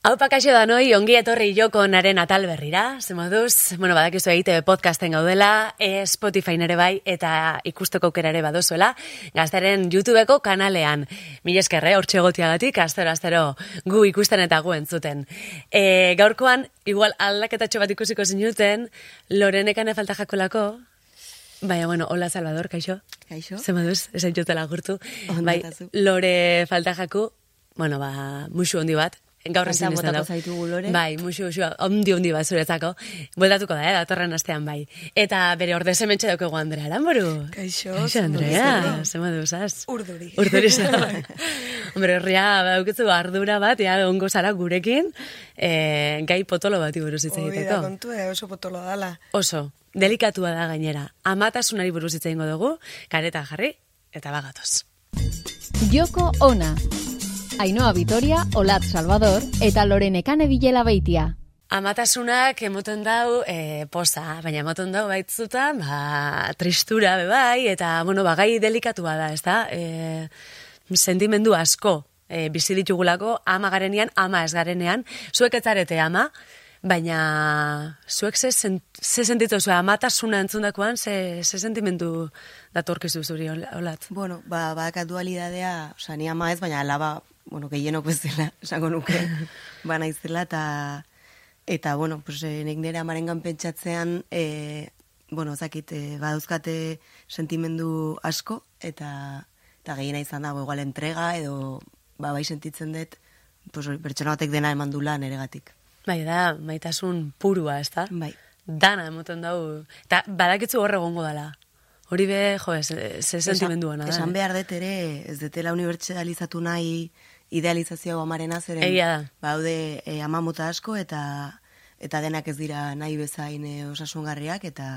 Hau pakaixo da noi, ongi etorri joko naren atal berrira, ze moduz, bueno, badakizu egite podcasten gaudela, e, Spotify nere bai, eta ikusteko kera ere badozuela, gazteren YouTubeko kanalean. Mil eskerre, hortxe egotiagatik, astero, astero, gu ikusten eta gu entzuten. E, gaurkoan, igual aldaketatxo bat ikusiko zinuten, lorenekan falta jakolako, Baina, bueno, hola Salvador, kaixo? Kaixo. Zer moduz, esan jotela gurtu. Bai, lore falta jaku, bueno, ba, musu handi bat, gaur ezin zaitugu, Lore. Bai, musu, musu, ondi, ondi bat zuretzako. Bueltatuko da, eh, datorren astean bai. Eta bere orde sementxe daukegu Andrea Aranboru. Kaixo, Kaixo, Andrea. Zema duzaz? Urduri. Urduri zara. Hombre, horria, baukitzu ardura bat, ja, ongo zara gurekin, eh, gai potolo bat buruz hitz egiteko. kontu, eh, oso potolo dala. Oso, delikatua da gainera. Amatasunari buruz hitz egingo dugu, kareta jarri, eta bagatoz. Joko ona. Ainhoa Vitoria, Olat Salvador eta Lorenekane Bilela Beitia. Amatasunak emoten dau e, poza, baina emoten dau baitzuta, ba, tristura be bai, eta, bueno, ba, gai delikatua da, ez da? E, sentimendu asko e, bizi ditugulako, ama garenean, ama ez garenean, zuek ez zarete ama, baina zuek ze, ze sentitu zuen amatasuna entzundakoan, ze, ze sentimendu datorkizu zuri ol- olat? Bueno, ba, badakat dualidadea, oza, ni ama ez, baina alaba, bueno, gehienok bezala, esango nuke, ba naizela, eta, eta, bueno, pues, eh, nik nire amarengan pentsatzean, e, bueno, zakit, e, badauzkate sentimendu asko, eta, eta gehiena izan dago, igual entrega, edo, ba, bai sentitzen dut, pues, hori, pertsona batek dena eman dula neregatik. Bai, da, maitasun purua, ez da? Bai. Dana emoten dau. Eta badakitzu hor egongo dala. Hori be, jo, ze, ze sentimendu ona da. Esan eh? behar dut ere, ez detela unibertsalizatu nahi idealizazio amarena zeren. Egia da. Baude e, ama mota asko eta eta denak ez dira nahi bezain e, osasungarriak eta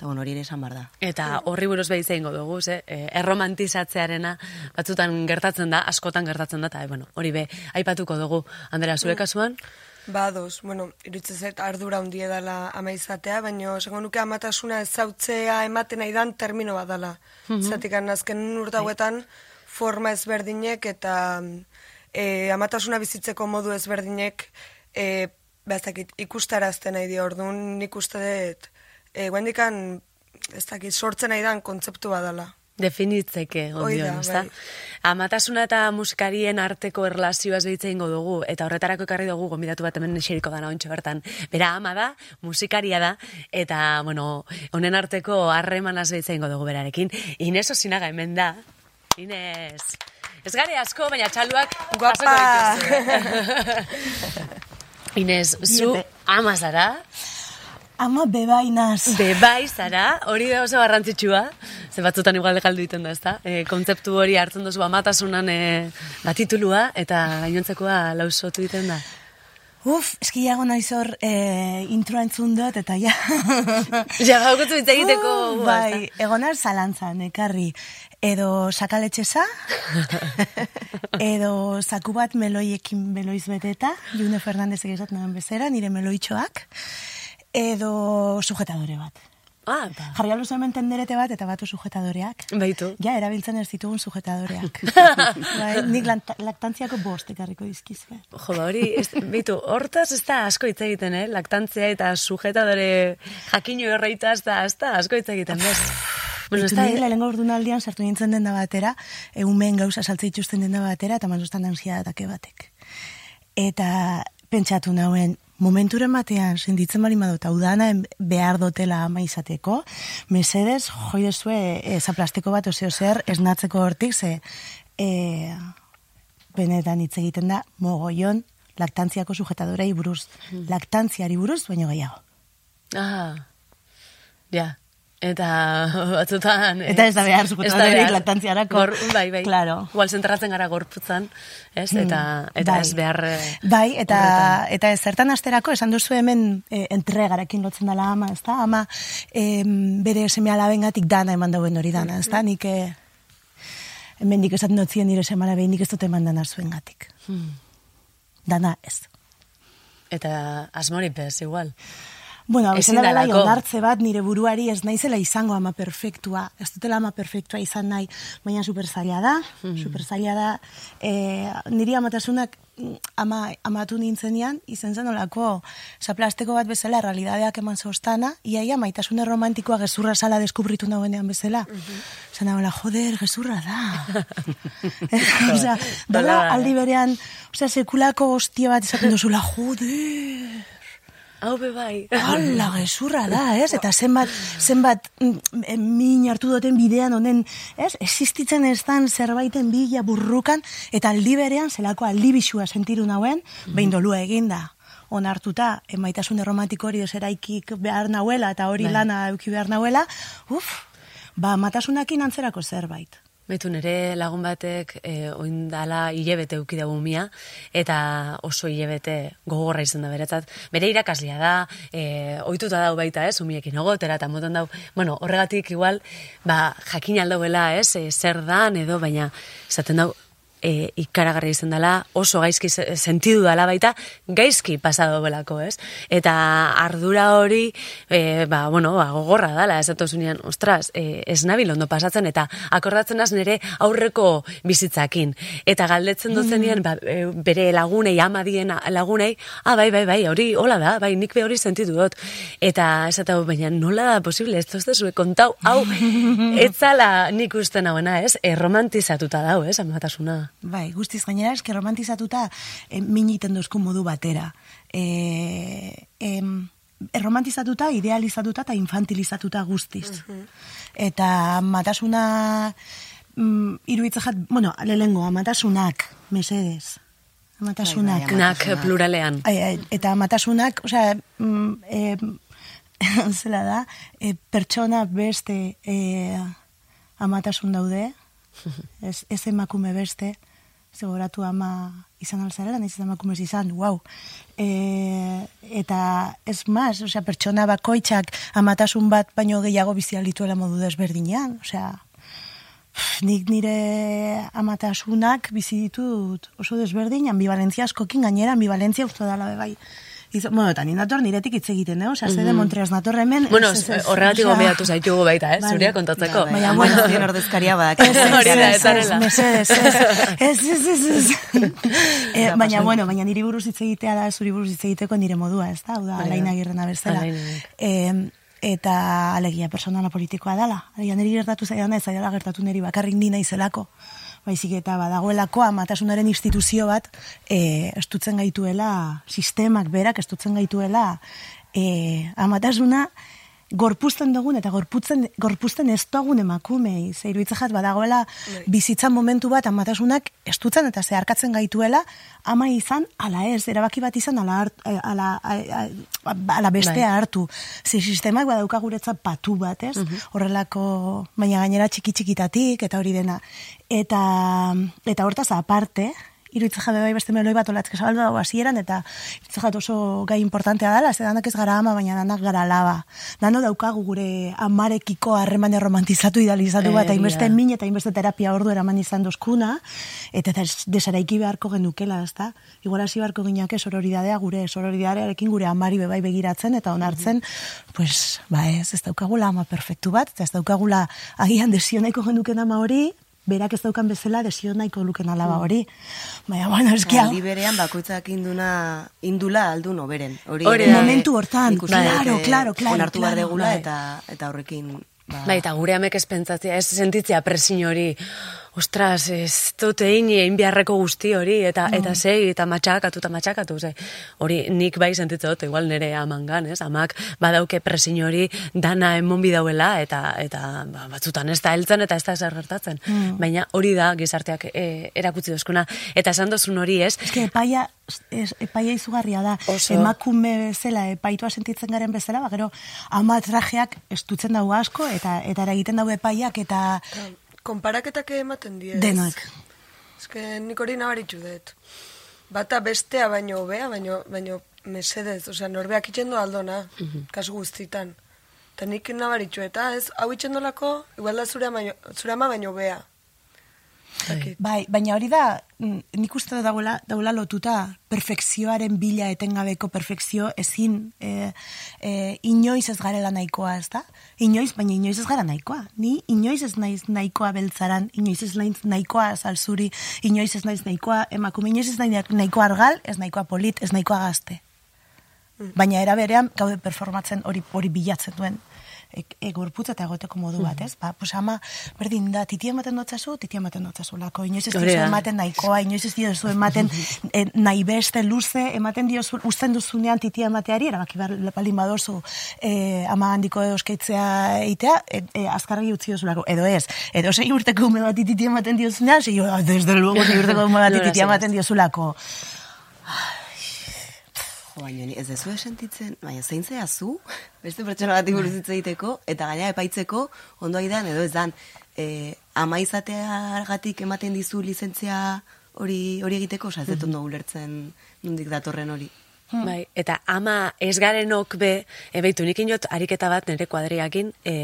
eta bueno, hori ere esan behar da. Eta horri buruz behiz egingo dugu, ze, eh, erromantizatzearena batzutan gertatzen da, askotan gertatzen da, eta, eh, bueno, hori be, aipatuko dugu. Andrea, zure kasuan? Badoz, bueno, iruditzen zait ardura handie dala ama izatea, baina esango nuke amatasuna ezautzea ematen nahi dan termino bat dala. Zatik azken urtauetan forma ezberdinek eta e, amatasuna bizitzeko modu ezberdinek e, bazakit, ikustarazten nahi dio, orduan nik uste dut, e, guendikan, ez dakit, sortzen nahi dan kontzeptu bat dala. Definitzeke, ondion, da, ezta? bai. Amatasuna eta musikarien arteko erlazioaz behitze ingo dugu, eta horretarako ekarri dugu gomidatu bat hemen eseriko dana ontsa bertan. Bera ama da, musikaria da, eta, bueno, honen arteko harremanaz behitze ingo dugu berarekin. Inez Osinaga hemen da. Inez. Ez gare asko, baina txaluak Guapa! eh? Inez, zu ama zara, Ama bebainaz. Bebai zara, hori da oso garrantzitsua, ze batzutan igual galdu egiten da, ezta? E, kontzeptu hori hartzen duzu amatasunan e, batitulua, eta gainontzekoa lausotu egiten da. Uf, eski jago naiz hor eh, introa entzun dut, eta ja. Ja, gaukotzu hitz egiteko, Uh, bai, egonar zalantzan, ekarri. Edo sakaletxeza, edo zaku bat meloiekin meloiz beteta, June Fernandez egizatzen nahen bezera, nire meloitxoak, edo sujetadore bat. Ah, ba. Jarri aluzo hemen tenderete bat eta batu sujetadoreak. Baitu. Ja, erabiltzen ez ditugun sujetadoreak. bai, nik laktantziako bost ekarriko dizkizue. Jo, ba, hori, ez, bitu, hortaz ez da asko hitz egiten, eh? Laktantzia eta sujetadore jakino erreitaz da, ez da asko hitz egiten, bez? Bueno, da, Itu lehengo ordunaldian sartu nintzen denda batera, egumen gauza saltze itxusten denda batera, eta mazustan ansiadatake batek. Eta pentsatu nauen, momenturen batean senditzen bali madut, hau dana en- behar dotela ama izateko, mesedez, joidezue, ezaplasteko bat, ozeo zer, esnatzeko hortik, ze, e, benetan hitz egiten da, mogoion, laktantziako sujetadorei buruz, laktantziari buruz, baino gehiago. Ah, ja. Eta batzutan... Eta ez da behar ez da behar. laktantziarako. Gor, bai, bai. Claro. Igual zentratzen gara gorputzan, ez? Eta, eta Bai. ez behar... eh, Bai, eta, horretan. eta ez zertan asterako, esan duzu hemen e, entregarekin lotzen dela ama, ez da? Ama em, bere seme alabengatik dana eman dauen hori dana, ez da? Nik e, hemen dik esaten dutzien nire seme alabein nik ez dut eman dana zuen gatik. Hmm. Dana ez. Eta asmori bez, igual. Bueno, Ezin izan dela delako. onartze bat nire buruari ez naizela izango ama perfektua. Ez dutela ama perfektua izan nahi, baina super zaila da, Hmm. super zaila da. E, niri amatasunak mm, ama, amatu nintzenean, izen zen olako, oza, plastiko bat bezala, realidadeak eman zostana, iaia maitasune romantikoa gezurra sala deskubritu nagoenean bezala. Zan nagoela, joder, gezurra da. Osa, dola Dola, eh? aldi berean, oza, sekulako hostia bat esaten duzula, joder, Hau be bai. Hala, gezurra da, ez? Eta zenbat, zenbat mm, em, min hartu duten bidean honen, ez? Existitzen ez dan zerbaiten bila burrukan, eta aldi berean, zelako aldi bisua sentiru nauen, behin dolua eginda onartuta, emaitasun erromantiko hori deseraikik behar nauela, eta hori lana euki behar nauela, uf, ba, matasunakin antzerako zerbait. Betu nere lagun batek e, oindala hilebete euki da umia, eta oso hilebete gogorra izan da beretzat. Bere irakaslia da, e, oituta dau baita, ez, umiekin egotera, eta moton dau, bueno, horregatik igual, ba, jakin aldauela, ez, e, zer dan edo, baina, esaten dau, e, ikaragarri izan dela, oso gaizki se- sentidu dela baita, gaizki pasado belako, ez? Eta ardura hori, e, ba, bueno, ba, gogorra dala, ez dut ostras, e, ez nabil ondo pasatzen, eta akordatzen az nire aurreko bizitzakin. Eta galdetzen duzenien, ba, e, bere lagunei, amadien lagunei, ah, bai, bai, bai, hori, hola da, bai, nik be hori sentitu dut. Eta ez baina nola da posible, ez tozte zue kontau, hau, etzala nik usten hauena, ez? Erromantizatuta dau, ez, amatasuna. Bai, guztiz gainera, eske romantizatuta e, miniten dozku modu batera. E, em, erromantizatuta, idealizatuta eta infantilizatuta guztiz. Eta matasuna mm, iruditzen jat, bueno, lehengo, amatasunak, mesedez. Amatasunak. Bai, bai, Nak pluralean. Ai, ai, eta amatasunak, osea, mm, e, zela da, e, pertsona beste e, amatasun daude, ez, ez emakume beste, zegoratu ama izan alzarela, nahiz ez emakumez izan, wow. E, eta ez maz, osea, pertsona bakoitzak amatasun bat baino gehiago bizialituela modu desberdinean, osea, nik nire amatasunak bizi ditut oso desberdin, ambivalentzia askokin gainera, ambivalentzia uste dala be bai. Izo, bueno, eta nien dator niretik hitz egiten, eh? Osea, mm de Montreas nator hemen. Bueno, horregatik osea, gombidatu zaitugu baita, eh? Bai. Zuria kontatzeko. Bai, Baina, bueno, bueno. zien ordezkaria badak. Ez, ez, ez, ez ez, ez. Eh, baina, bueno, baina niri buruz hitz egitea da, zuri buruz hitz egiteko nire modua, ez da? Hau da, Bai, alain bai. agirrena bezala. Eh, eta alegia personala politikoa dala. Alegia niri gertatu zaidana, ez zaidala gertatu niri bakarrik ni naizelako. Baizik eta badagoelako amatasunaren instituzio bat e, estutzen gaituela, sistemak berak estutzen gaituela e, amatasuna gorpuzten dugun eta gorputzen, gorpuzten ez dugun emakumei. Ze iruditzen badagoela bizitza momentu bat amatasunak estutzen eta zeharkatzen gaituela ama izan ala ez, erabaki bat izan ala, hart, eh, ala, ala, ala bestea Bai. hartu. Ze sistemak badauka guretzat patu bat, ez? Horrelako, baina gainera txiki txikitatik eta hori dena. Eta, eta hortaz aparte, iruditzen jabe bai beste meloi bat olatzke zabaldu dago hasieran eta iruditzen jat oso gai importantea dela, ze danak ez gara ama, baina danak gara laba. Dano daukagu gure amarekiko harremane romantizatu idealizatu bat, hainbeste min eta hainbeste terapia ordu eraman izan dozkuna, eta desaraiki beharko genukela, ez da? Igual hasi beharko gineake sororidadea gure, sororidadearekin gure amari bebai begiratzen eta onartzen, pues, ba ez, ez daukagula ama perfektu bat, eta ez daukagula agian desio nahiko genuken ama hori, berak ez daukan bezala desio nahiko luken alaba hori. Baina, bueno, eski hau, Aldi berean bakoitzak induna, indula aldun oberen. Hori Hori. Momentu hortan, claro, claro, claro, Onartu behar claro, degula bai. eta, eta horrekin... Ba, Bai, eta gure amek ez pentsatzea, ez sentitzea presin hori, ostras, ez dute egin egin beharreko guzti hori, eta eta sei, eta matxakatu, eta matxakatu, ze, hori nik bai sentitzen dut, igual nire amangan, ez, amak badauke presin hori dana emon bidauela, eta, eta ba, batzutan ez da heltzen, eta ez da zer gertatzen. Baina hori da gizarteak e, erakutsi dozkuna, eta esan dozun hori, ez, eske epaia, es, epaia izugarria da. Oso. Emakume bezala, epaitua sentitzen garen bezala, ba, gero, ama trajeak estutzen dago asko, eta eta egiten dago epaiak, eta Konparaketak ematen die. denak. Eske nik hori nabaritxu dut. Bata bestea baino hobea, baino, baino mesedez, osea, norbeak itxendo aldona, kasu guztitan. Eta nik nabaritxu, eta ez, hau itxendolako, igual da zure ama, zure ama baino hobea. Bai, baina hori da, mm, nik uste da dagoela, dagoela lotuta, perfekzioaren bila etengabeko perfekzio ezin e, e, inoiz ez garela nahikoa, ez da? Inoiz, baina inoiz ez gara nahikoa. Ni inoiz ez naiz nahikoa beltzaran, inoiz ez naiz nahikoa salzuri, inoiz ez naiz nahikoa emakume, inoiz ez naiz nahikoa argal, ez nahikoa polit, ez nahikoa gazte. Baina era berean, gaude performatzen hori hori bilatzen duen e, e, gorputza eta egoteko modu bat, ez? Ba, pues ama, berdin da, titia ematen dotzazu, titia ematen dotzazu lako. Inoiz ez diozu ematen nahikoa, inoiz ez diozu ematen e, nahi beste luze, ematen diozu, usten duzunean titia emateari, erabaki baldin badozu e, ama handiko euskaitzea eitea, e, e, azkarregi utzi dozulako, edo ez, edo sei urteko ume bat titia ematen diozunean, sei, "Ah, desde luego, sei urteko ume bat titia ematen diozulako. Jo, baina ez dezu sentitzen, baina zein zea zu, beste pertsona bat buruz hitz egiteko, eta gaina epaitzeko, ondo aidan, edo ez dan, e, ama izateagatik ematen dizu lizentzia hori hori egiteko, oza, ez dut ondo ulertzen nondik datorren hori. Bai, eta ama ez garenok be, e, beitu nik inot ariketa bat nire kuadriakin, e,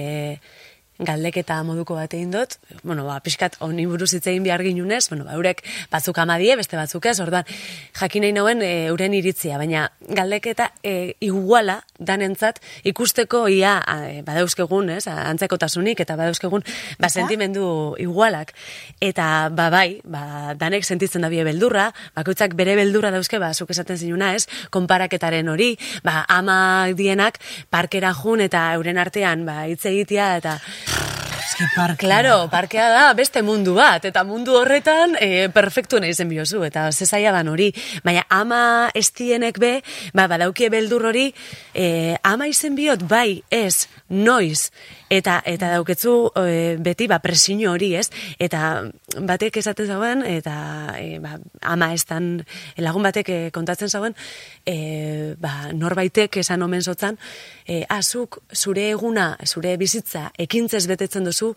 galdeketa moduko bat egin dut, bueno, ba, pixkat honi buruz hitz egin behar ginunez, bueno, ba, eurek batzuk amadie, beste batzuk ez, orduan, jakin nahi nauen e, euren iritzia, baina galdeketa e, iguala danentzat ikusteko ia a, badauzkegun, ez, antzekotasunik eta badauzkegun ba, sentimendu igualak. Eta, ba, bai, ba, danek sentitzen da bie beldurra, bakoitzak bere beldurra dauzke, ba, zuk esaten zinuna, ez, konparaketaren hori, ba, ama dienak parkera jun eta euren artean, ba, hitz egitea, eta, Eske parke. Claro, parkea da beste mundu bat, eta mundu horretan e, perfektu nahi zen biozu, eta zezaia dan hori. Baina ama estienek be, ba, badaukie beldur hori, e, ama izen biot, bai, ez, noiz, eta eta dauketzu e, beti ba, presio hori, ez? Eta batek esaten zauen, eta e, ba, ama estan, lagun batek e, kontatzen zauen, e, ba, norbaitek esan omen zotzan, e, azuk zure eguna, zure bizitza, ekintzez betetzen duzu,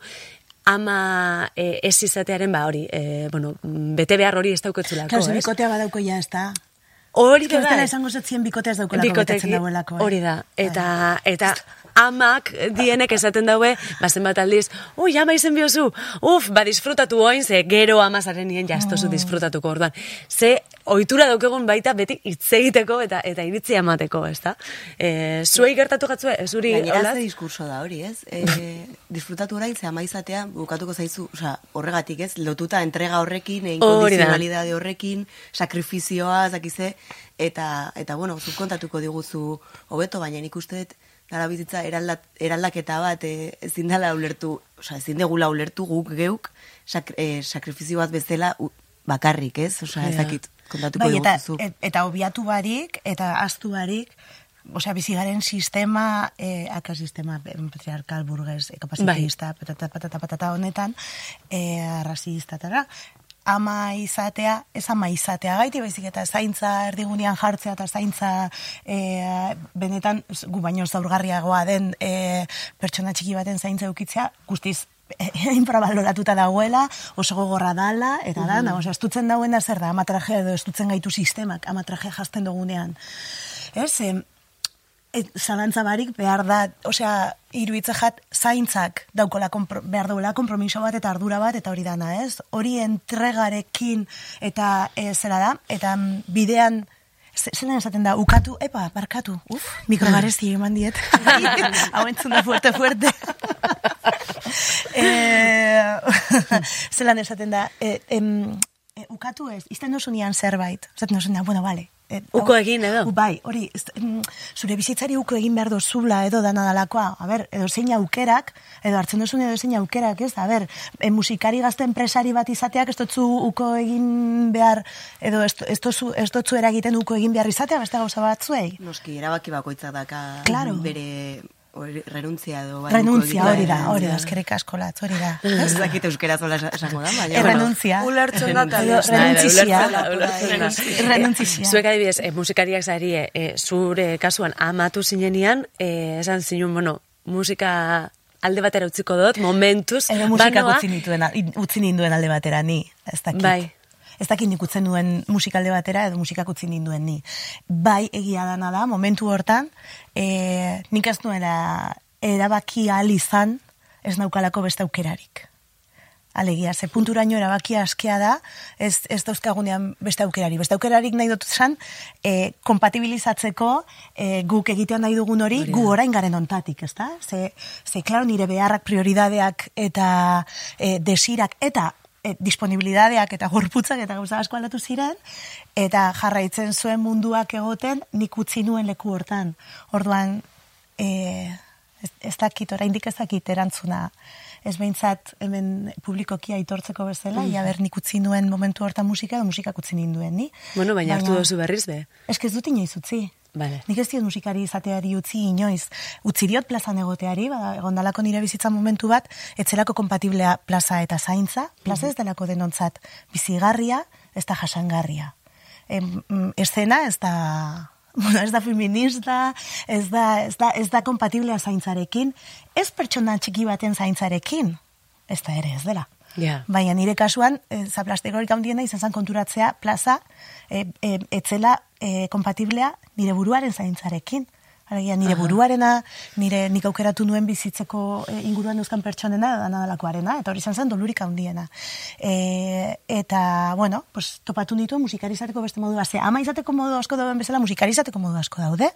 ama e, ez izatearen ba hori, e, bueno, bete behar hori ez dauketzulako, ze ez? bikotea badauko ja, ez da. Hori Ez da, bestela bai. esango zetzien bikotea ez daukolako Bikoteki, betetzen dauelako. eh? Hori da. Eta, eta amak dienek esaten daue, bazen bat aldiz, ui, ama izen biozu, uf, ba, disfrutatu oin, ze gero amazaren nien jastozu Mm. disfrutatuko orduan. Ze, ohitura daukegun baita beti hitz egiteko eta eta iritzi emateko, ez da? E, zuei gertatu gatzue, zuri Gainera hola? ze diskurso da hori, ez? E, disfrutatu orain, ze ama izatea, bukatuko zaizu, osea, horregatik, ez? Lotuta entrega horrekin, inkondizionalidade horrekin, sakrifizioa, zakize, eta, eta bueno, zuk kontatuko diguzu hobeto, baina nik uste dut, dara bizitza eraldat, eraldaketa bat e, ezin dela ulertu, osea, ezin degula ulertu guk geuk sak, e, sakrifizio bat bezala u- bakarrik, ez? Osea, ez dakit, kontatuko Bai, eta, et, eta obiatu barik, eta astu barik, osea, bizigaren sistema, eh, aka sistema eh, patriarkal burgez, eh, kapazitista, patata, patata, patata honetan, eh, rasistatara, ama izatea, ez ama izatea gaiti, baizik eta zaintza erdigunean jartzea eta zaintza e, benetan gu baino zaurgarriagoa den e, pertsona txiki baten zaintza eukitzea, guztiz e, infrabaloratuta dagoela, oso gogorra dala, eta da, mm -hmm. estutzen dauena zer da, amatrajea edo estutzen gaitu sistemak, amatrajea jasten dugunean. Ez, em, Et, zalantza barik behar da, osea, iruitze jat, zaintzak daukala kompro, behar duela kompromiso bat eta ardura bat, eta hori dana, ez? Hori entregarekin eta e, zera da, eta mm, bidean, ze- zelan esaten da, ukatu, epa, barkatu, uf, mikrogaresti eman diet. Hau entzun da fuerte, fuerte. e, zelan esaten da, e, em, e, ukatu ez, izten dozunean zerbait, esaten dozunean, bueno, vale, E, Uko hau- egin, edo? U, Bai, hori, mm, zure bizitzari uko egin behar dozula edo dana dalakoa. A ber, edo zein aukerak, edo hartzen duzun edo zein aukerak, ez? A ber, e, musikari gazte enpresari bat izateak ez dotzu uko egin behar, edo ez, ez, dozu, ez dotzu eragiten uko egin behar izatea, beste gauza batzuei. Noski, erabaki bakoitzak daka Claro. bere hori, renuntzia edo bai, Renuntzia, hori da, hori da, renuntzia. eskerrik asko latz, hori da. Ez dakit euskera zola esango da, baina... Errenuntzia. Ulertzen da, da. Renuntzizia. Zuek adibidez, e, musikariak zari, e, zure kasuan amatu zinenian, esan zinun, bueno, musika alde batera utziko dut, momentuz, Edo musikak utzi, utzi ninduen alde batera ni, ez dakit. Bai. Ez dakit nik utzen duen musikalde batera edo musikak utzi ninduen ni. Bai egia dana da, momentu hortan, e, nik ez nuela erabaki ahal izan ez naukalako beste aukerarik. Alegia, ze punturaino erabakia askea da, ez, ez dauzkagunean beste aukerari. Beste aukerarik nahi dut esan, e, kompatibilizatzeko e, guk egitean nahi dugun hori, gu orain garen ontatik, ez da? Ze, ze, klaro, nire beharrak prioridadeak eta e, desirak eta e, disponibilidadeak eta gorputzak eta gauza asko aldatu ziren, eta jarraitzen zuen munduak egoten nik utzi nuen leku hortan. Orduan, e, ez, ez dakit, oraindik ez dakit erantzuna ez behintzat hemen publikokia aitortzeko bezala, mm. ia ber nik utzi nuen momentu hortan musika, edo musikak utzi ninduen, ni? Bueno, baina, baina hartu dozu berriz be. Ez ez dut inoiz utzi. Vale. Nik ez diot musikari izateari utzi inoiz. Utzi diot plazan egoteari, bada, egondalako nire bizitza momentu bat, etzelako kompatiblea plaza eta zaintza, plaza ez delako denontzat bizigarria, ez da jasangarria. Em, mm, escena ez da bueno, ez da feminista, ez da, ez da, ez da kompatiblea zaintzarekin, ez pertsona txiki baten zaintzarekin, ez da ere ez dela. Yeah. Baina nire kasuan, e, zaplastikorik handiena izan zen konturatzea plaza, e, e, etzela e, kompatiblea nire buruaren zaintzarekin. Alegia, nire buruarena, nire nik aukeratu nuen bizitzeko e, inguruan euskan pertsonena, da nadalakoarena, eta hori izan zen dolurik handiena. E, eta, bueno, pues, topatu nitu musikarizateko beste modu, ze ama izateko modu asko dauden bezala, musikarizateko modu asko daude.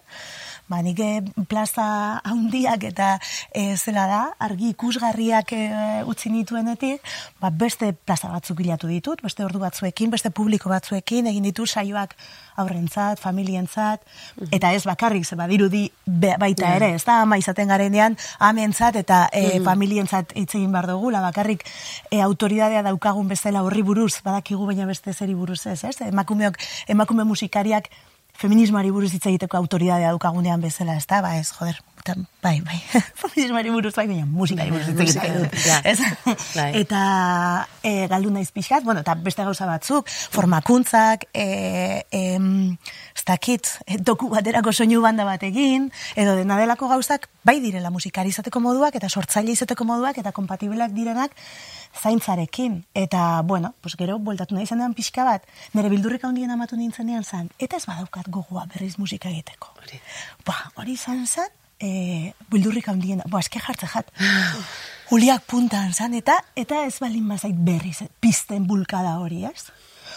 Ba, nik e, plaza handiak eta e, zela da, argi ikusgarriak e, utzi nituenetik, ba, beste plaza batzuk bilatu ditut, beste ordu batzuekin, beste publiko batzuekin, egin ditu saioak aurrentzat, familientzat, eta ez bakarrik, ze badirudi baita ere, ez da, ama izaten garenean, amentzat eta e, familientzat hitz egin bar dugula, bakarrik e, autoridadea daukagun bezala horri buruz, badakigu baina beste zeri buruz ez, ez? Emakumeok, emakume musikariak feminismoari buruz hitz egiteko autoridadea daukagunean bezala, ez da, ba ez, joder, eta, bai, bai, feminismoari buruz bai, baina musikari buruz hitz egiteko dut, ez? Bai. Eta e, galdu naiz pixkat, bueno, eta beste gauza batzuk, formakuntzak, e, e, ez dakit, e, doku baterako soinu banda bat egin, edo dena delako gauzak, bai direla musikari izateko moduak, eta sortzaile izateko moduak, eta kompatibleak direnak, zaintzarekin. Eta, bueno, pues gero, bueltatu nahi zenean pixka bat, nire bildurrik handien amatu nintzenean zan, eta ez badaukat gogoa berriz musika egiteko. Hori. Ba, hori izan zan, e, bildurrik handien, ba, eske jartze jat. Juliak puntan zan, eta eta ez balin bazait berriz, pizten bulkada hori, ez?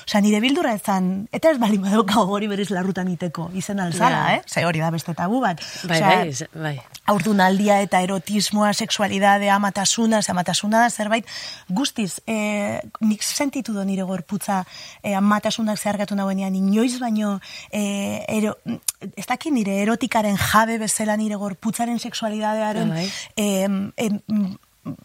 Osa, nire bildurra ezan, eta ez balin badauka hori berriz larrutan iteko, izen alzala, Ja. eh? Ze hori da beste tabu bat. Bai, Osea, bai, bai. aurdunaldia eta erotismoa, sexualidadea, amatasuna, ze amatasuna da zerbait, guztiz, e, nik sentitu do nire gorputza e, amatasunak zehargatu nagoenean, inoiz baino, e, ero, ez dakit nire erotikaren jabe bezala nire gorputzaren sexualidadearen, Bai. em, em,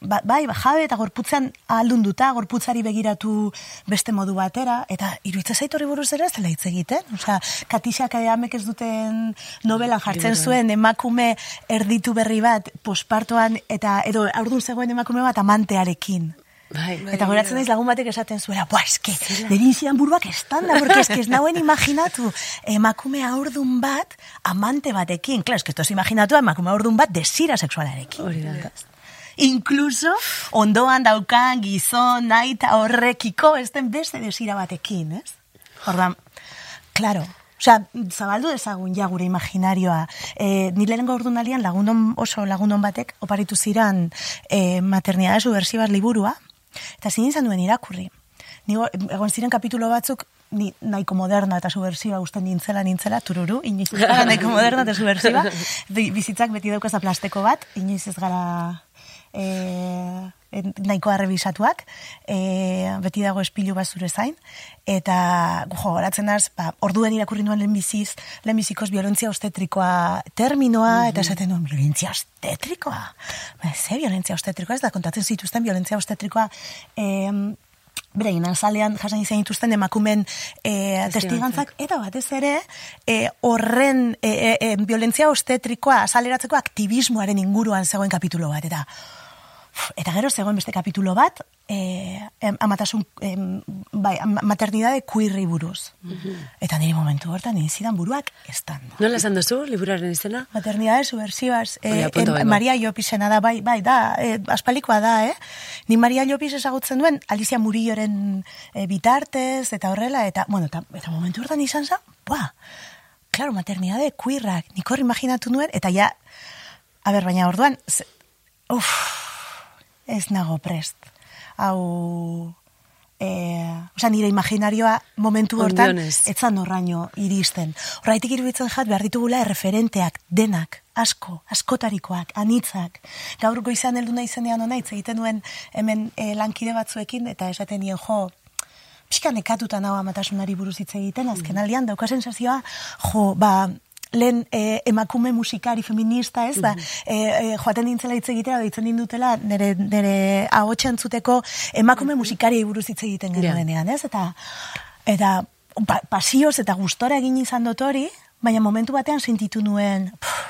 ba, bai, ba, jabe eta gorputzean aldunduta, gorputzari begiratu beste modu batera, eta iruitza zait horri buruz ere ez dela hitz egiten. Osea, katixak amek ez duten novela jartzen zuen emakume erditu berri bat pospartoan eta edo aurdun zegoen emakume bat amantearekin. Bai. Eta goratzen naiz lagun batek esaten zuela, buah, eske, derin zidan buruak estanda, porque eske ez nauen imaginatu emakume aurdun bat amante batekin. Claro, eske ez imaginatu emakume aurdun bat desira sexualarekin. Hori da. Incluso ondoan daukan gizon naita horrekiko ez den beste desira batekin, ez? Ordan, claro, Osea, zabaldu dezagun ja gure imaginarioa. E, ni lehenengo ordunalian lagunon oso lagunon batek oparitu ziran e, maternidade subversibas liburua, eta zin izan duen irakurri. Ni go- egon ziren kapitulo batzuk ni nahiko moderna eta subversiba usten nintzela nintzela, tururu, inoiz ez gara nahiko moderna eta subversiba, Bi- bizitzak beti daukaz plasteko bat, inoiz ez gara e, nahiko arrebisatuak, e, beti dago espilu bat zure zain, eta jo, horatzen naz, ba, orduen irakurri nuen lehenbiziz, lehenbizikoz violentzia obstetrikoa terminoa, eta esaten nuen, violentzia obstetrikoa? Ba, ze violentzia obstetrikoa, ez da kontatzen zituzten violentzia obstetrikoa, em, Berein, azalean jasan izan dituzten emakumen e, testigantzak, eta batez ere, e, horren e, e, e, violentzia obstetrikoa azaleratzeko aktivismoaren inguruan zegoen kapitulo bat, eta eta gero zegoen beste kapitulo bat, e, amatasun, em, bai, maternidade queerri buruz. Eta nire momentu hortan, nire zidan buruak estan. Nola esan duzu, liburaren izena? Maternidades subversivas. Hori, Eh, bengo. Maria Llopisena da, bai, bai, da, eh, aspalikoa da, eh? Ni Maria Llopis ezagutzen duen, Alicia Murilloren eh, bitartez, eta horrela, eta, bueno, eta, eta momentu hortan izan za, buah, claro, maternidade queerrak, nik hor imaginatu nuen, eta ja, a ber, baina orduan, ze- uf, ez nago prest. hau e, osea, nire imaginarioa momentu hortan etzan horraino iristen. Horraitik iruditzen jat behar ditugula erreferenteak, denak, asko, askotarikoak, anitzak. Gaur goizan heldu nahi zenean hona hitz egiten nuen hemen e, lankide batzuekin eta esaten nien jo, pixka nekatuta nago amatasunari buruz hitz egiten, azken aldian dauka sensazioa, jo, ba, lehen e, emakume musikari feminista, ez, ba, e, e, joaten dintzela hitz egitera, deitzen dindutela, nire, nire ahotsa entzuteko emakume musikari buruz hitz egiten genuenean, ez, eta, eta pa, pasioz eta gustora egin izan dut hori, baina momentu batean sentitu nuen, pff,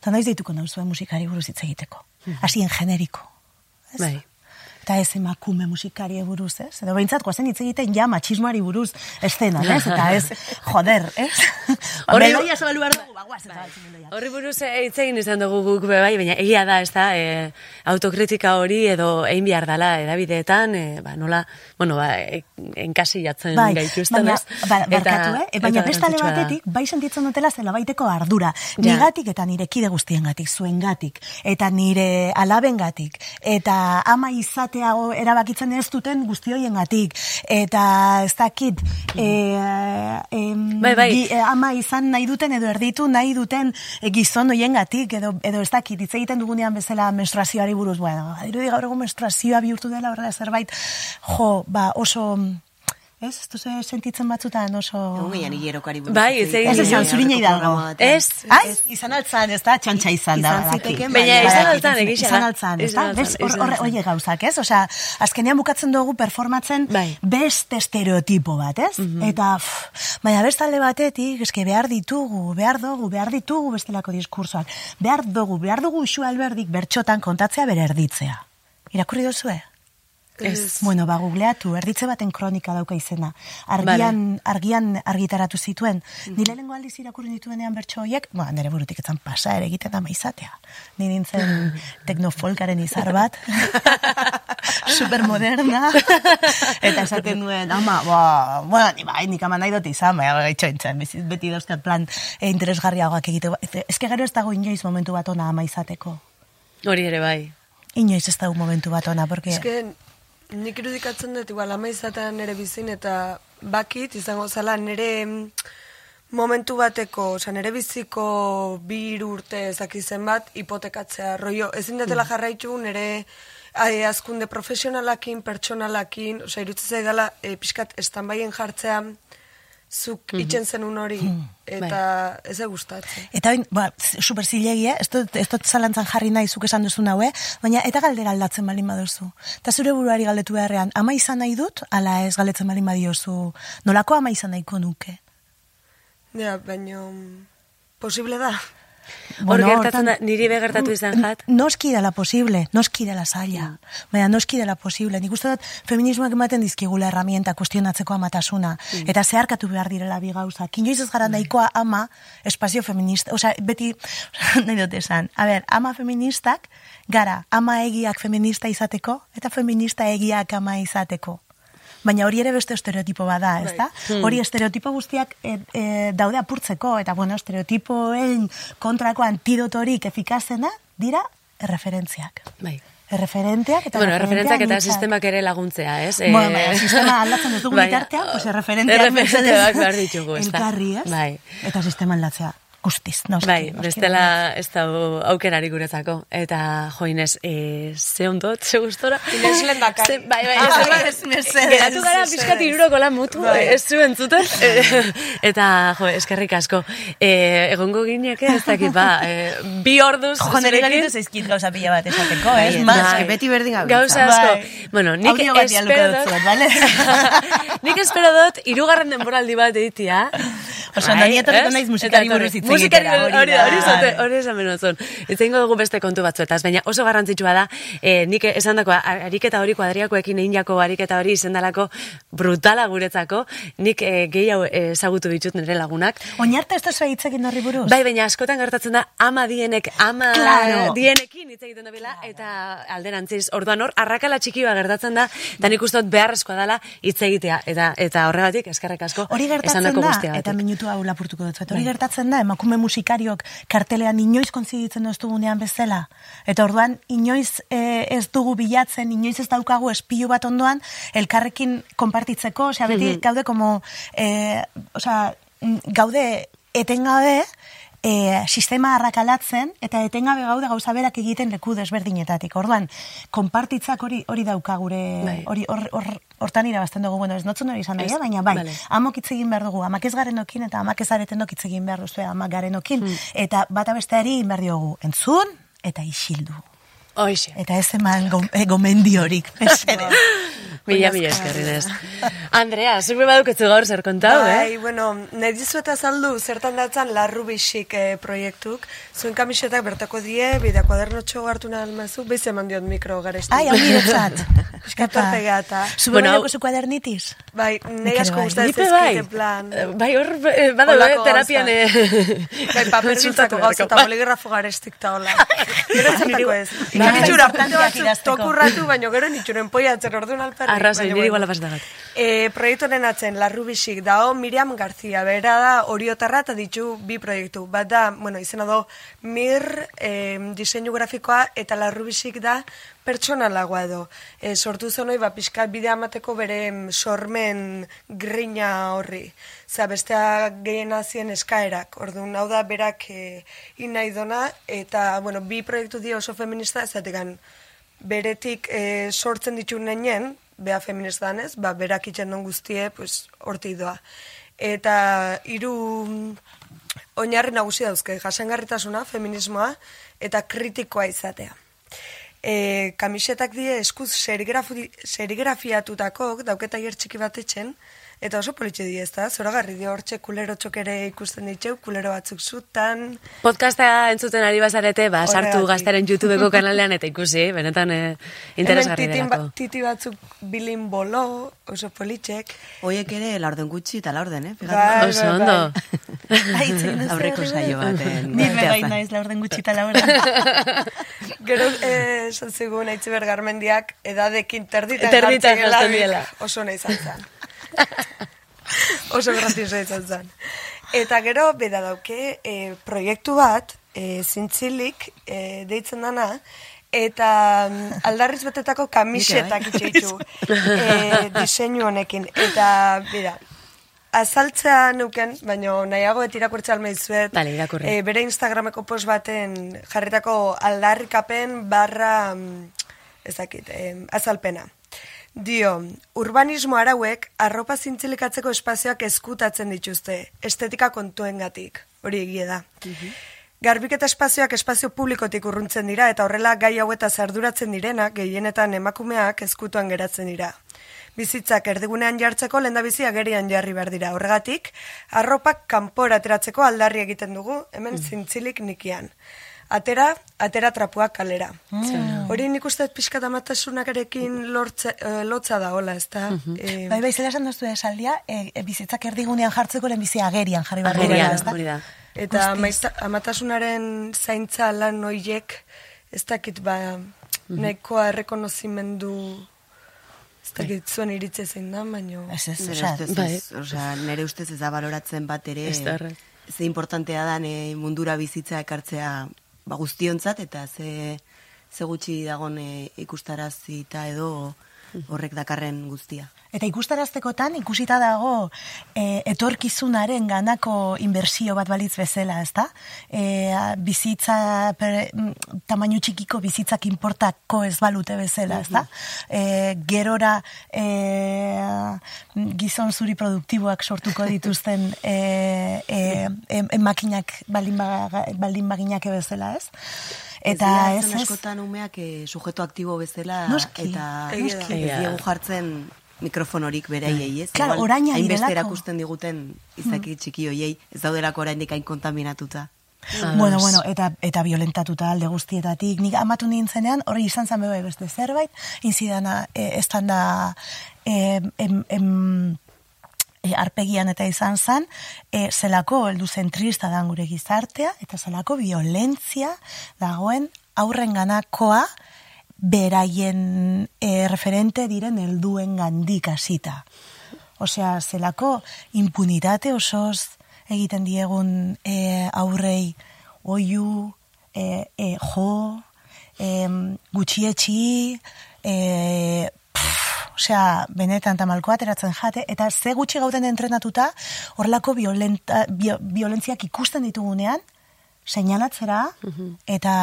eta noiz deituko nauzue musikari buruz hitz egiteko, hasien generiko. Ez? Bai. Eta ez emakume musikari buruz, ez? Edo behintzat, guazen hitz egiten ja matxismoari buruz estena, ez? Eta ez, joder, ez? Horri- Melodia zabalu behar dugu, ba, zabaltzen melodia. Horri buruz eh, hitz egin izan dugu guk be bai, baina egia da, ez da, e, autokritika hori edo egin behar dala edabideetan, e, ba, nola, bueno, ba, e, enkasillatzen Bai, gaituzten, ez? ba, barkatu, eh? E, baina eta da. batetik, bai sentitzen dutela zela baiteko ardura. Nigatik eta nire kide guztiengatik, zuengatik, eta nire alabengatik, eta ama izatea o- erabakitzen ez duten guztioiengatik, eta ez dakit, e, em, Bai, bai. gi- e, ama izan nahi duten edo erditu nahi duten e, gizon hoiengatik edo edo ez dakit hitz egiten dugunean bezala menstruazioari buruz. Bueno dirudi gaur egun menstruazioa bihurtu dela horrela zerbait jo ba oso ez ez duzu sentitzen batzutan oso Egun gehian hilerokari buruz. Bai, ez egin Ez esan programa batean. Ez, Ai, izan altzan, ez da, txantxa izan da. Izan badaki. zitekeen, Baina izan altzan, egisa Izan altzan, ez da? Bez, hor- izan horre- altzan. Oie gauzak, ez? Osea, azkenean bukatzen dugu performatzen Bai. beste estereotipo bat, ez? Eta, pff, baina beste alde batetik, eske behar ditugu, behar dugu, behar ditugu bestelako diskursoak. Behar dugu, behar dugu isu alberdik bertxotan kontatzea bere erditzea. Irakurri duzue? Ez. Bueno, ba, googleatu, erditze baten kronika dauka izena. Argian, argian argitaratu zituen. Ni lehenengo aldiz irakurri dituenean bertso horiek, ba, nire burutik etzan pasa ere egiten ama izatea. Ni nintzen teknofolkaren izar bat, supermoderna, eta esaten duen, ama, ba, bueno, ni bai, nik ama nahi dut izan, baina gaitxo entzan, beti- dauzkat plan e, interesgarriagoak egiteko. Ez que gero ez dago inoiz momentu bat ona ama izateko. Hori ere bai. Inoiz ez dago momentu bat ona, porque... Eske, nik irudikatzen dut, igual, ama izatean nire bizin, eta bakit, izango zala, nire mm, momentu bateko, oza, nire biziko bi urte ezakizen bat, hipotekatzea, rollo, ezin detela jarraitu nire ai, azkunde profesionalakin, pertsonalakin, oza, irutzen zaidala, e, pixkat, estanbaien jartzea, zuk itxen zenun hori, eta ez da gustatzen. Eta bain, ba, super zilegi, eh? ez dut, ez dut zalantzan jarri nahi zuk esan duzu naue, baina eta galdera aldatzen balin baduzu. Eta zure buruari galdetu beharrean, ama izan nahi dut, ala ez galdetzen balin badiozu, nolako ama izan nahiko nuke? Ja, baina, mm, posible da. Hor gertatzen da, niri begertatu izan jat. Noski dela posible, noski dela zaila. Baina noski dela posible. Nik uste dut feminismoak ematen dizkigula herramienta kuestionatzeko amatasuna. Eta zeharkatu behar direla bi gauza. Inoiz ez gara nahikoa ama espazio feminista. Osea, beti, nahi dut esan. A ber, ama feministak gara ama egiak feminista izateko eta feminista egiak ama izateko. Baina hori ere beste estereotipo bada, ez da? Hori estereotipo guztiak e, e, daude apurtzeko, eta bueno, estereotipoen kontrako antidotorik efikazena dira erreferentziak. Bai. Erreferenteak eta Bueno, referentziak eta sistemak ere laguntzea, ez? Bueno, baina, sistema aldatzen ez dugu Baina, bitartean, pues erreferenteak erreferenteak behar ditugu, ez da? Elkarri, ez? Bai. Eta sistema aldatzea guztiz, noski. Bai, bestela ez da aukerari guretzako. Eta jo Inez, e, ze ondot, ze gustora. Inez lehendakari. Ze- Bai, bai, Ah, ez, ez, mesedez, Geratu gara pixkat iruroko lan mutu, ez zuen zuten. eta, jo, eskerrik asko. E, egongo gineak, ez dakit, ba, e, bi orduz Jo, nire galitu zaizkit gauza pila bat esateko, Bai, ez? Mas, eske beti berdin gabiltza. Gauza asko. Bai. Bueno, nik espero dut, vale? nik espero dut, irugarren denboraldi bat egitea. Oso, Andoni etorriko ez? naiz musikari buruz musikari hori da. hori zate, hori esan benozun. Itz egingo dugu beste kontu batzuetaz, baina oso garrantzitsua da, e, nik esan dako, ariketa hori kuadriakoekin egin jako ariketa hori izendalako brutala guretzako, nik e, gehiago ezagutu ditut nire lagunak. Oinarta ez da zua hitz egin horri buruz? Bai, baina askotan gertatzen da ama dienek, ama Claro. dienekin hitz egiten dabila, eta alderantziz. Orduan hor, arrakala txiki gertatzen da, eta nik uste dut beharrezkoa dela hitz egitea. Eta, eta horregatik, eskerrek asko, Hori gertatzen da, eta minutu kontu hau lapurtuko dut. Hori gertatzen da, emakume musikariok kartelean inoiz konziditzen ez dugunean bezala. Eta orduan, inoiz eh, ez dugu bilatzen, inoiz ez daukagu espilu bat ondoan, elkarrekin konpartitzeko, osea, beti gaude como, eh, osea, mm, gaude etengabe, e, sistema arrakalatzen eta etengabe gaude gauza berak egiten leku desberdinetatik. Orduan, konpartitzak hori hori dauka gure Bai. hori hor hor hortan irabazten dugu, bueno, ez notzen hori izan daia, baina bai, Vale. amok hitz egin behar dugu, amak ez garenokin eta amak ez aretenok hitz egin behar duzu, amak garenokin, eta bata besteari behar diogu, entzun eta isildu. Hoxe. Eta ez eman gom, gomendiorik. Mila, mila eskerrinez. Andrea, zuk be baduketzu gaur zer kontau, bai, eh? bueno, nahi dizuet azaldu zertan datzan larrubixik eh, proiektuk. Zuen kamisetak bertako die, bidea kuadernotxo hartu nahi almazu, behiz eman diot mikro garesti. Ai, hau niretzat. Etortegea eta... Zube Bueno, bueno, hau- zu kuadernitis? Bai, nahi asko bai. gustatzen zaizkit, bai. plan... Eh, Bai, hor, eh, badaude, Holako terapian... gauza. eh, Bai, papergintzako gauza eta Bai. boligrafo garestik ta hola. Gero ez. Ikabitxura, puntu importanteak batzuk tokurratu, baino gero nitxuren poiatzen orduan alperrik. Arrazoi, baina bueno. iguala pasatagat. E, proiektu honen atzen, Larrubixik, dao Miriam Garzia, bera da oriotarra eta ditu bi proiektu. Bat da, bueno, izena do, Mir e, diseinu grafikoa eta Larrubixik da pertsonalagoa edo. E, sortu zonoi, ba, pixkat bidea amateko bere sormen grina horri. Zea, bestea gehien azien eskaerak. Orduan, hau da, berak e, inai dona, eta, bueno, bi proiektu dio oso feminista, zategan, beretik e, sortzen ditu neinen, bea feminista danez, ba, berak itxen don guztie, pues, horti doa. Eta hiru oinarri nagusi dauzke, jasangarritasuna, feminismoa, eta kritikoa izatea. E, kamisetak die eskuz serigrafi, serigrafiatutakok, dauketa hier txiki bat etxen, eta oso politxe die, ez da? Zoragarri dio hortxe kulero ere ikusten ditxeu, kulero batzuk zutan, Podcasta entzuten ari bazarete, ba, sartu gaztaren YouTubeko kanalean eta ikusi, benetan eh, interesgarri Hemen delako. ba- titi batzuk bilin bolo, oso politxek. Hoiek ere laurden gutxi eta laurden, eh? Bai, Fíjate. Oso ondo. Ai, itzen duzu Aurreko saio bat. baten. Ni be bai batean. naiz laurden gutxita laurden. Gero, eh, esan zigun, Aitziber Garmendiak edadekin terditan Terditan jartzen. Oso nahi izan zen. oso grazioso izan zen. Eta gero, beda dauke, eh, proiektu bat, eh, zintzilik, eh, deitzen dana, eta mm, aldarriz betetako kamisetak itxeitu eh, diseinu honekin. Eta, bera, azaltzea nuken, baina nahiago et irakurtzea almei zuet. Bale, irakurri. Eh, bere Instagrameko post baten jarritako aldarrikapen barra, mm, ez dakit, eh, azalpena. Dio, urbanismo arauek arropa zintzilikatzeko espazioak eskutatzen dituzte, estetika kontuengatik, hori egie da. Garbiketa espazioak espazio publikotik urruntzen dira eta horrela gai haueta zarduratzen direnak gehienetan emakumeak ezkutuan geratzen dira. Bizitzak erdigunean jartzeko lehendabizi agerian jarri behar dira. Horregatik, arropak kanpora ateratzeko aldarri egiten dugu, hemen zintzilik nikian. Atera, atera trapuak kalera. Hori nik uste pixka damatasunarekin lortze, eh, lotza da, hola, ez da? Eh, Bai, bai, zela esan duztu esaldia, e, e, bizitzak erdigunean jartzeko lehen bizi agerian jarri behar Agerian, hori da. Eta maita, amatasunaren zaintza lan noiek, ez dakit ba, nahikoa errekonozimendu, ez dakit zuen iritze zein da, baino... Ez ez, ustez, bai. ez, osea, nere ustez ez da baloratzen bat ere Ez da ze importantea da eh, mundura bizitza ekartzea ba, guztiontzat eta ze, ze gutxi dagon eh, ikustarazita edo horrek dakarren guztia. Eta ikustaraztekotan ikusita dago e, etorkizunaren ganako inbertsio bat balitz bezala, ezta? E, bizitza, per, tamainu txikiko bizitzak inportako ez balute bezala, ezta? E, gerora e, gizon zuri produktiboak sortuko dituzten e, e, e, e, makinak baldin, baga, baldin baginak bezala, ez? Eta ez, ez, ez, askotan umeak eh, sujeto aktibo bezala Noski, eta da. ez diegu jartzen mikrofonorik beraiei, ez? Claro, oraina hainbeste erakusten diguten izaki txiki hoiei, ez daudelako oraindik hain kontaminatuta. Ados. Bueno, bueno, eta eta violentatuta alde guztietatik. Nik amatu nintzenean, hori izan zen bebe beste zerbait, inzidana e, estan da e, em, em, e, arpegian eta izan zen, e, zelako heldu zentrista da gure gizartea, eta zelako violentzia dagoen aurren ganakoa beraien e, referente diren helduen gandik hasita. Osea, zelako impunitate osoz egiten diegun e, aurrei oiu, e, e, jo, e, gutxietxi, e, pff, osea, benetan tamalko ateratzen jate, eta ze gutxi gauden entrenatuta, horlako violenta, bio, violentziak ikusten ditugunean, seinalatzera eta,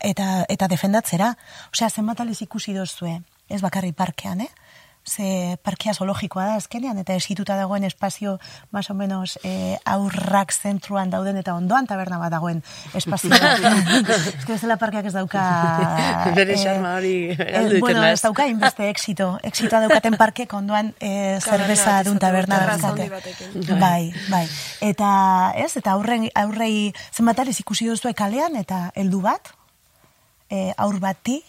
eta, eta defendatzera. Osea, zenbat aliz ikusi dozue, ez bakarri parkean, eh? Ze parkea zoologikoa da azkenean, eta esituta dagoen espazio, más o menos, eh, aurrak zentruan dauden, eta ondoan taberna bat dagoen espazio. ez que bezala parkeak ez dauka... Bere eh, xarma hori eraldu Bueno, ez dauka inbeste exito. Exitoa daukaten parkek ondoan eh, zerbeza bat dun taberna daukate. batekin. Bai, bai. Eta, ez, eta aurrei, aurrei zenbat ikusi duzue kalean, eta heldu bat, e, aur bati,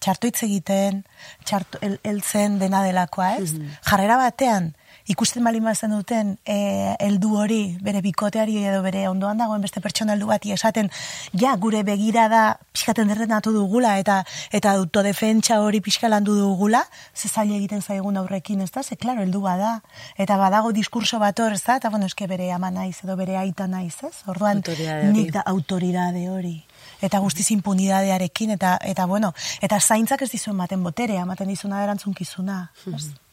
txarto hitz egiten, txarto, el, eltzen dena delakoa, ez? Jarrera batean, ikusten bali mazen duten e, heldu hori, bere bikoteari edo bere ondoan dagoen beste pertsona heldu bati esaten, ja, gure begirada pixkaten derrenatu dugula, eta eta autodefentsa hori pixka landu dugula, ze zaila egiten zaigun aurrekin, ez da? Ze, klaro, heldu bada. Eta badago diskurso bat hor, ez da? Eta, bueno, eske bere ama naiz, edo bere aita naiz, ez? Orduan, nik da autoridade hori eta guztiz impunidadearekin eta eta bueno, eta zaintzak ez dizu ematen boterea, ematen dizuna erantzunkizuna. ez? Pff,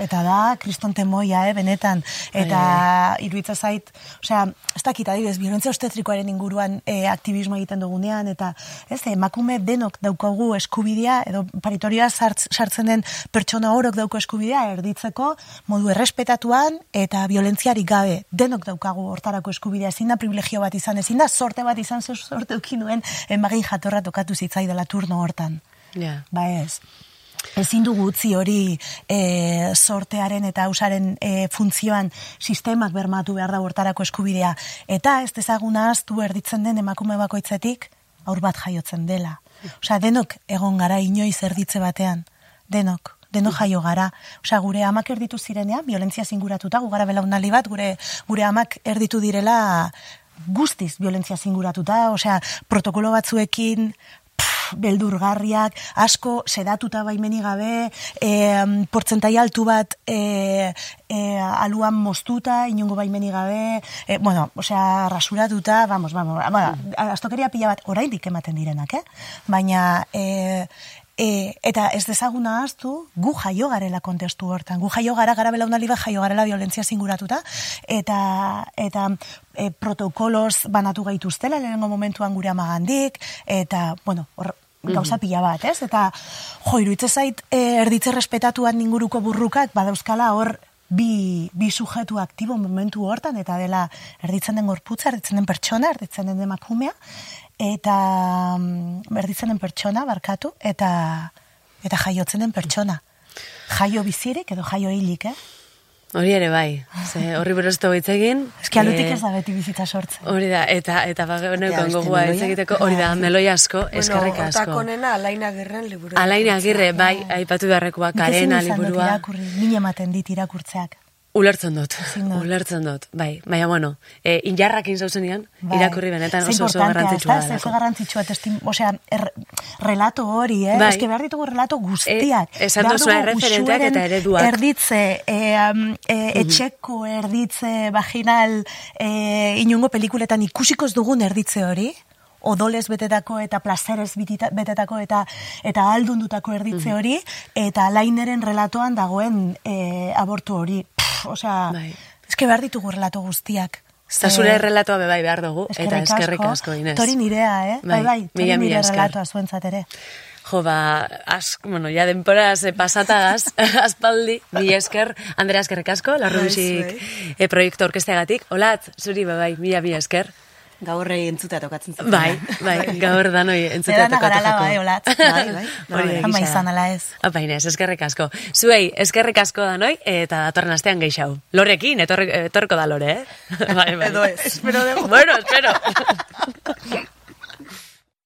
Eta da, kriston temoia, eh, benetan. Eta iruitza zait, osea, ez dakit adibidez, violentzia obstetrikoaren inguruan eh, aktivismo egiten dugunean, eta ez, emakume denok daukagu eskubidea, edo paritoria sartz, sartzen den pertsona orok dauko eskubidea, erditzeko, modu errespetatuan, eta violentziarik gabe, denok daukagu hortarako eskubidea, ezin da privilegio bat izan, ezin da sorte bat izan, zer sorte ukin nuen, emagin jatorra tokatu zitzaidala turno hortan. Ja. Ba ez. Ezin dugu utzi hori e, sortearen eta ausaren e, funtzioan sistemak bermatu behar da hortarako eskubidea. Eta ez dezaguna aztu erditzen den emakume bakoitzetik aur bat jaiotzen dela. Osea, denok egon gara inoiz erditze batean. Denok denok jaio gara. Osea, gure amak erditu zirenean, violentzia zinguratuta, gu gara belaunali bat, gure, gure amak erditu direla guztiz violentzia zinguratuta, osea, protokolo batzuekin, beldurgarriak, asko sedatuta baimeni gabe, e, portzentai altu bat e, e, aluan moztuta, inongo baimeni gabe, e, bueno, osea, rasuratuta, vamos, vamos, bueno, astokeria pila bat oraindik ematen direnak, eh? Baina, e, E, eta ez dezaguna ahaztu, gu jaio garela kontestu hortan. Gu jaio gara, gara belaunali bat jaio garela violentzia zinguratuta, eta, eta e, protokolos banatu gaituztela, lehenengo momentuan gure amagandik, eta, bueno, hor, gauza pila bat, ez? Eta, jo, iruitze zait, e, erditze respetatuan inguruko burrukak, badauzkala hor, bi, bi sujetu aktibo momentu hortan, eta dela erditzen den gorputza, erditzen den pertsona, erditzen den emakumea, eta mm, erditzen den pertsona, barkatu, eta, eta jaiotzen den pertsona. Jaio bizirik edo jaio hilik, eh? Hori ere bai, ze horri buruz ez hitz egin. Eski alutik eh, ez da beti bizitza sortzen. Hori da, eta eta bageneko Ja, beste gogoa ez meloia. egiteko, hori da, meloi asko, eskerrik Bueno, asko. otakonena Alaina Gerren liburu. Alaina Agirre, bai, aipatu beharrekoa, Nik ezin karena liburua. irakurri, min ematen dit irakurtzeak. Ulertzen dut, ulertzen dut, bai. Baina, bueno, e, injarrakin zauzenean, Bai. irakurri benetan oso oso importantea, garrantzitsua? Ze oso da. garrantzitsua, testim, osea, er, relato hori, eh? Bai. Eske behar ditugu relato guztiak. E, esan erreferenteak uxueren eta ereduak. Erditze, e, um, e, etxeko erditze vaginal e, inungo pelikuletan ikusiko ez dugun erditze hori, odolez betetako eta plazerez betetako eta eta aldundutako erditze hori, eta laineren relatoan dagoen e, abortu hori. Pff, osea, Bai. eske behar ditugu relato guztiak. Eta Ze- zure relatoa bebai behar dugu, eta eskerrik asko, Inez. Tori nirea, eh? Bai, Bai, bai, tori nire esker. relatoa zuentzat ere. Jo, ba, az, bueno, ya denporaz eh, pasatagaz, aspaldi, mi esker, Andrea eskerrik asko, larrubisik Bai, eh, proiektu orkesteagatik. Olat, zuri, bai, mila, mila esker. Gaurre entzutea tokatzen zuten. Bai, bai, gaur danoi entzutea Edana tokatu garala jako. bai. Bai, bai. Hori da Ama gisa. izan ala ez. Apa, Inez, eskerrik asko. Zuei, eskerrik asko danoi, eta datorren astean gehiago. Lorekin, etorri, etorriko da lore, eh? bai, bai. Edo ez, espero dugu. bueno, espero.